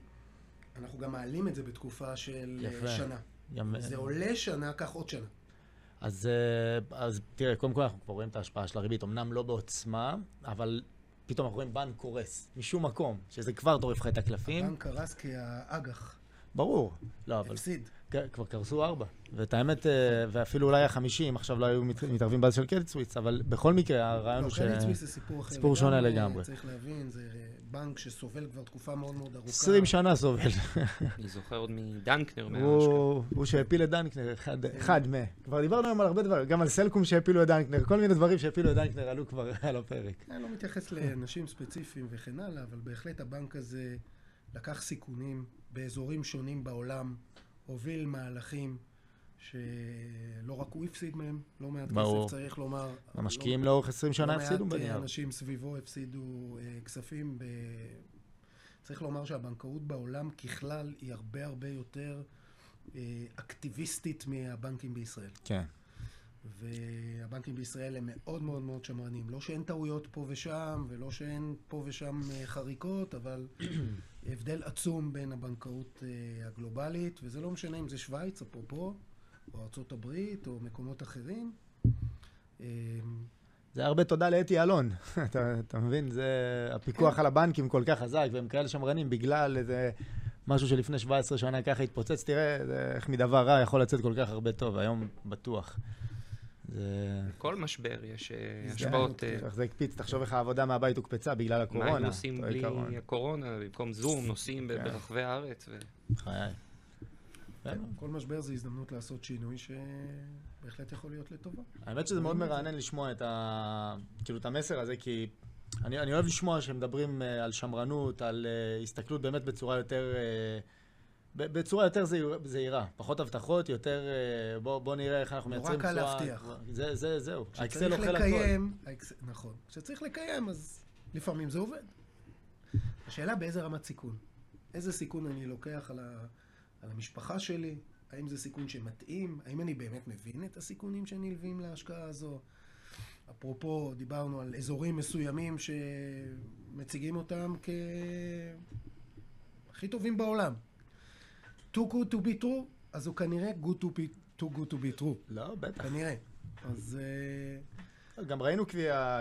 אנחנו גם מעלים את זה בתקופה של יפה. שנה. גם, זה עולה שנה, קח עוד שנה. אז, אה, אז תראה, קודם כל אנחנו כבר רואים את ההשפעה של הריבית, אמנם לא בעוצמה, אבל פתאום אנחנו רואים בנק קורס, משום מקום, שזה כבר טורף לך את הקלפים. הבנק קרס כי האג"ח ברור. לא, אבל הפסיד. כן, כבר קרסו ארבע. ואת האמת, אה, ואפילו אולי החמישים, עכשיו לא היו מת- מתערבים באז של Credit Suisse, אבל בכל מקרה, הרעיון לא, הוא ש... Credit Suisse זה סיפור אחר סיפור שונה לגמרי. צריך להבין, זה בנק שסובל כבר תקופה מאוד מאוד ארוכה. 20 שנה סובל. אני זוכר עוד מדנקנר. הוא הוא שהפיל את דנקנר, אחד- אחד מה. כבר דיברנו היום על הרבה דברים, גם על סלקום שהפילו את דנקנר, כל מיני דברים שהפילו את דנקנר עלו כבר על הפרק. אני לא מתייחס לאנשים ספציפיים וכן הלאה, אבל בהחלט הבנק הזה לקח סיכונים באזורים שונים בעולם, הוביל מהלכים שלא רק הוא הפסיד מהם, לא מעט ברור. כסף צריך לומר. המשקיעים לאורך 20 שנה לא הפסידו מעט בנייר. אה, אנשים סביבו הפסידו אה, כספים. ב... צריך לומר שהבנקאות בעולם ככלל היא הרבה הרבה יותר אה, אקטיביסטית מהבנקים בישראל. כן. והבנקים בישראל הם מאוד מאוד מאוד שמרנים. לא שאין טעויות פה ושם, ולא שאין פה ושם אה, חריקות, אבל הבדל עצום בין הבנקאות אה, הגלובלית, וזה לא משנה אם זה שווייץ, אפרופו, או ארצות הברית, או מקומות אחרים. אה, זה הרבה תודה לאתי אלון, אתה, אתה מבין? זה הפיקוח על הבנקים כל כך חזק, והם כאלה שמרנים בגלל איזה משהו שלפני 17 שנה ככה התפוצץ. תראה איך מדבר רע יכול לצאת כל כך הרבה טוב, היום בטוח. זה... כל משבר יש אה, זה השפעות. אה, איך זה הקפיץ, תחשוב איך העבודה מהבית הוקפצה בגלל מה הקורונה. היינו עושים בלי. הקורונה, במקום זום, נוסעים כן. ברחבי הארץ. חיי. כן, כל משבר זה הזדמנות לעשות שינוי שבהחלט יכול להיות לטובה. האמת שזה מאוד מרענן לשמוע את, ה... כאילו, את המסר הזה, כי אני, אני אוהב לשמוע שמדברים uh, על שמרנות, על uh, הסתכלות באמת בצורה יותר... בצורה יותר זהיר, זהירה, פחות הבטחות, יותר uh, בוא, בוא נראה איך אנחנו נורא מייצרים קל להבטיח. זה, זה, זהו. האקסל אוכל הכל. לקיים, האקס- נכון. כשצריך לקיים, אז לפעמים זה עובד. השאלה באיזה רמת סיכון. איזה סיכון אני לוקח על, ה, על המשפחה שלי? האם זה סיכון שמתאים? האם אני באמת מבין את הסיכונים שנלווים להשקעה הזו? אפרופו, דיברנו על אזורים מסוימים שמציגים אותם כהכי טובים בעולם. Too good to be true, אז הוא כנראה good to be, too good to be true. לא, בטח. כנראה. אז... אה, גם ראינו קביעה,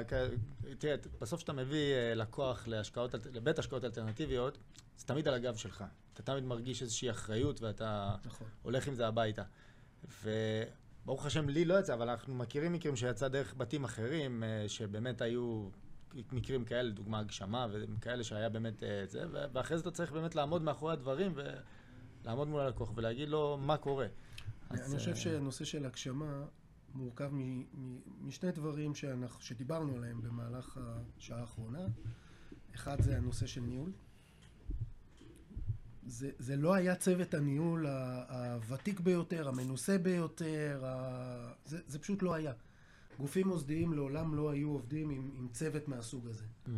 תראה, בסוף כשאתה מביא אה, לקוח להשקעות, לבית השקעות אלטרנטיביות, זה תמיד על הגב שלך. אתה תמיד מרגיש איזושהי אחריות ואתה נכון. הולך עם זה הביתה. וברוך השם, לי לא יצא, אבל אנחנו מכירים מקרים שיצא דרך בתים אחרים, אה, שבאמת היו מקרים כאלה, דוגמה הגשמה, וכאלה שהיה באמת זה, ואחרי זה אתה צריך באמת לעמוד מאחורי הדברים ולעמוד מול הלקוח ולהגיד לו מה קורה. אני חושב שהנושא של הגשמה מורכב משני דברים שאנחנו, שדיברנו עליהם במהלך השעה האחרונה. אחד זה הנושא של ניהול. זה, זה לא היה צוות הניהול הוותיק ביותר, המנוסה ביותר, ה... זה, זה פשוט לא היה. גופים מוסדיים לעולם לא היו עובדים עם, עם צוות מהסוג הזה. Mm-hmm.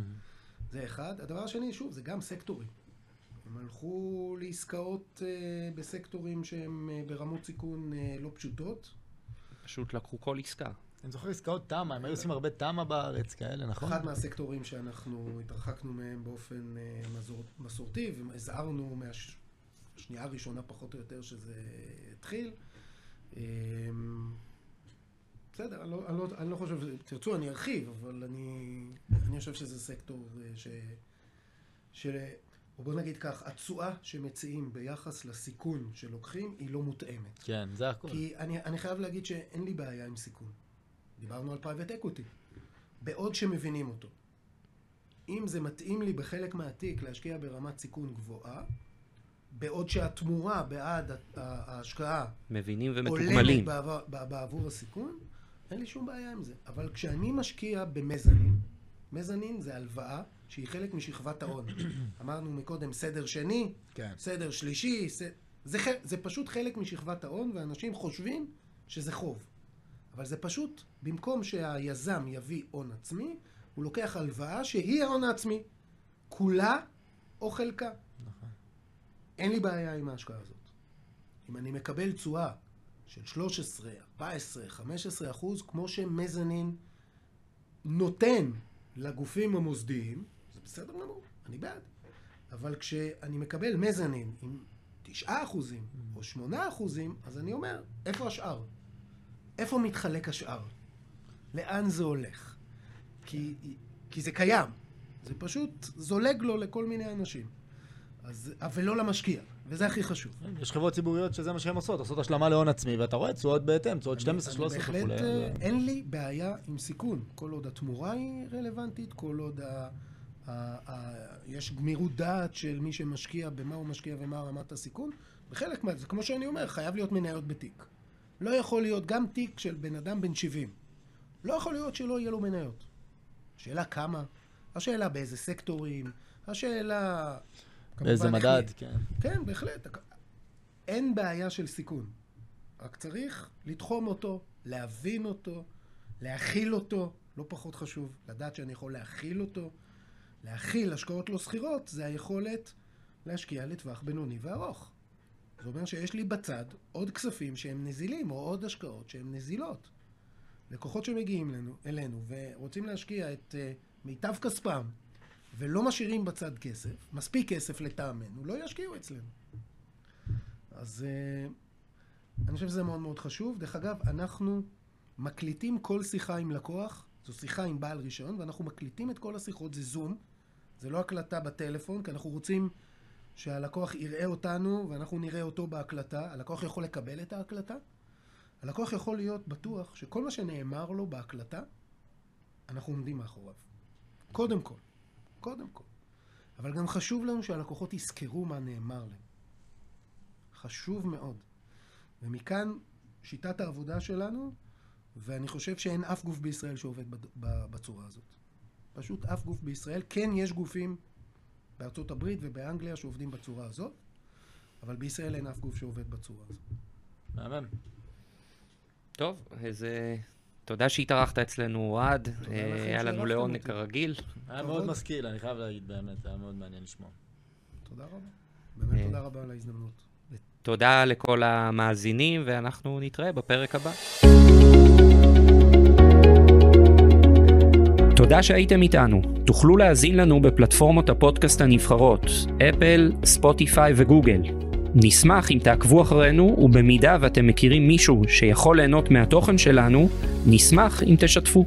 זה אחד. הדבר השני, שוב, זה גם סקטורים. הם הלכו לעסקאות uh, בסקטורים שהם uh, ברמות סיכון uh, לא פשוטות. פשוט לקחו כל עסקה. אני זוכר עסקאות תמ"א, הם היו עושים הרבה תמ"א בארץ כאלה, נכון? אחד מהסקטורים שאנחנו התרחקנו מהם באופן מסורתי, והזהרנו מהשנייה הראשונה פחות או יותר שזה התחיל. Um, בסדר, אני לא, אני, לא, אני לא חושב, תרצו אני ארחיב, אבל אני, אני חושב שזה סקטור ש... של... או בוא נגיד כך, התשואה שמציעים ביחס לסיכון שלוקחים היא לא מותאמת. כן, זה הכול. כי אני, אני חייב להגיד שאין לי בעיה עם סיכון. דיברנו על private equity. בעוד שמבינים אותו. אם זה מתאים לי בחלק מהתיק להשקיע ברמת סיכון גבוהה, בעוד שהתמורה בעד ההשקעה מבינים ומתוגמלים בעבור, בעבור הסיכון, אין לי שום בעיה עם זה. אבל כשאני משקיע ב-mezzanine, mezzanine זה הלוואה שהיא חלק משכבת ההון. אמרנו מקודם סדר שני, כן. סדר שלישי, ס... זה, זה פשוט חלק משכבת ההון, ואנשים חושבים שזה חוב. אבל זה פשוט, במקום שהיזם יביא הון עצמי, הוא לוקח הלוואה שהיא ההון העצמי. כולה או חלקה. נכון. אין לי בעיה עם ההשקעה הזאת. אם אני מקבל תשואה של 13, 14, 15 אחוז, כמו שמזנין נותן לגופים המוסדיים, בסדר גמור, אני בעד. אבל כשאני מקבל מזנין עם 9 אחוזים או 8 אחוזים, אז אני אומר, איפה השאר? איפה מתחלק השאר? לאן זה הולך? כי, כי זה קיים. זה פשוט זולג לו לכל מיני אנשים. אז, ולא למשקיע, וזה הכי חשוב. יש חברות ציבוריות שזה מה שהן עושות, עושות השלמה להון עצמי, ואתה רואה תשואות בהתאם, תשואות 12, 13 וכולי. בהחלט אה, אין לי בעיה עם סיכון, כל עוד התמורה היא רלוונטית, כל עוד ה... יש גמירות דעת של מי שמשקיע, במה הוא משקיע ומה רמת הסיכון. בחלק מה... זה כמו שאני אומר, חייב להיות מניות בתיק. לא יכול להיות גם תיק של בן אדם בן 70. לא יכול להיות שלא יהיה לו מניות. השאלה כמה, השאלה באיזה סקטורים, השאלה... באיזה מדד, כן. כן, בהחלט. אין בעיה של סיכון. רק צריך לתחום אותו, להבין אותו, להכיל אותו, לא פחות חשוב, לדעת שאני יכול להכיל אותו. להכיל השקעות לא סחירות זה היכולת להשקיע לטווח בינוני וארוך. זה אומר שיש לי בצד עוד כספים שהם נזילים, או עוד השקעות שהן נזילות. לקוחות שמגיעים אלינו, אלינו ורוצים להשקיע את uh, מיטב כספם ולא משאירים בצד כסף, מספיק כסף לטעמנו, לא ישקיעו אצלנו. אז uh, אני חושב שזה מאוד מאוד חשוב. דרך אגב, אנחנו מקליטים כל שיחה עם לקוח, זו שיחה עם בעל רישיון, ואנחנו מקליטים את כל השיחות, זה זום, זה לא הקלטה בטלפון, כי אנחנו רוצים שהלקוח יראה אותנו ואנחנו נראה אותו בהקלטה. הלקוח יכול לקבל את ההקלטה. הלקוח יכול להיות בטוח שכל מה שנאמר לו בהקלטה, אנחנו עומדים מאחוריו. קודם כל. קודם כל. אבל גם חשוב לנו שהלקוחות יזכרו מה נאמר להם. חשוב מאוד. ומכאן שיטת העבודה שלנו, ואני חושב שאין אף גוף בישראל שעובד בצורה הזאת. פשוט אף גוף בישראל. כן, יש גופים בארצות הברית ובאנגליה שעובדים בצורה הזאת, אבל בישראל אין אף גוף שעובד בצורה הזאת. מהמם. טוב, אז תודה שהתארחת אצלנו, אוהד. אה, היה לנו לעונג כרגיל. היה מאוד משכיל, אני חייב להגיד, באמת, היה מאוד מעניין לשמוע. תודה רבה. באמת אה, תודה רבה על ההזדמנות. תודה לכל המאזינים, ואנחנו נתראה בפרק הבא. תודה שהייתם איתנו. תוכלו להאזין לנו בפלטפורמות הפודקאסט הנבחרות, אפל, ספוטיפיי וגוגל. נשמח אם תעקבו אחרינו, ובמידה ואתם מכירים מישהו שיכול ליהנות מהתוכן שלנו, נשמח אם תשתפו.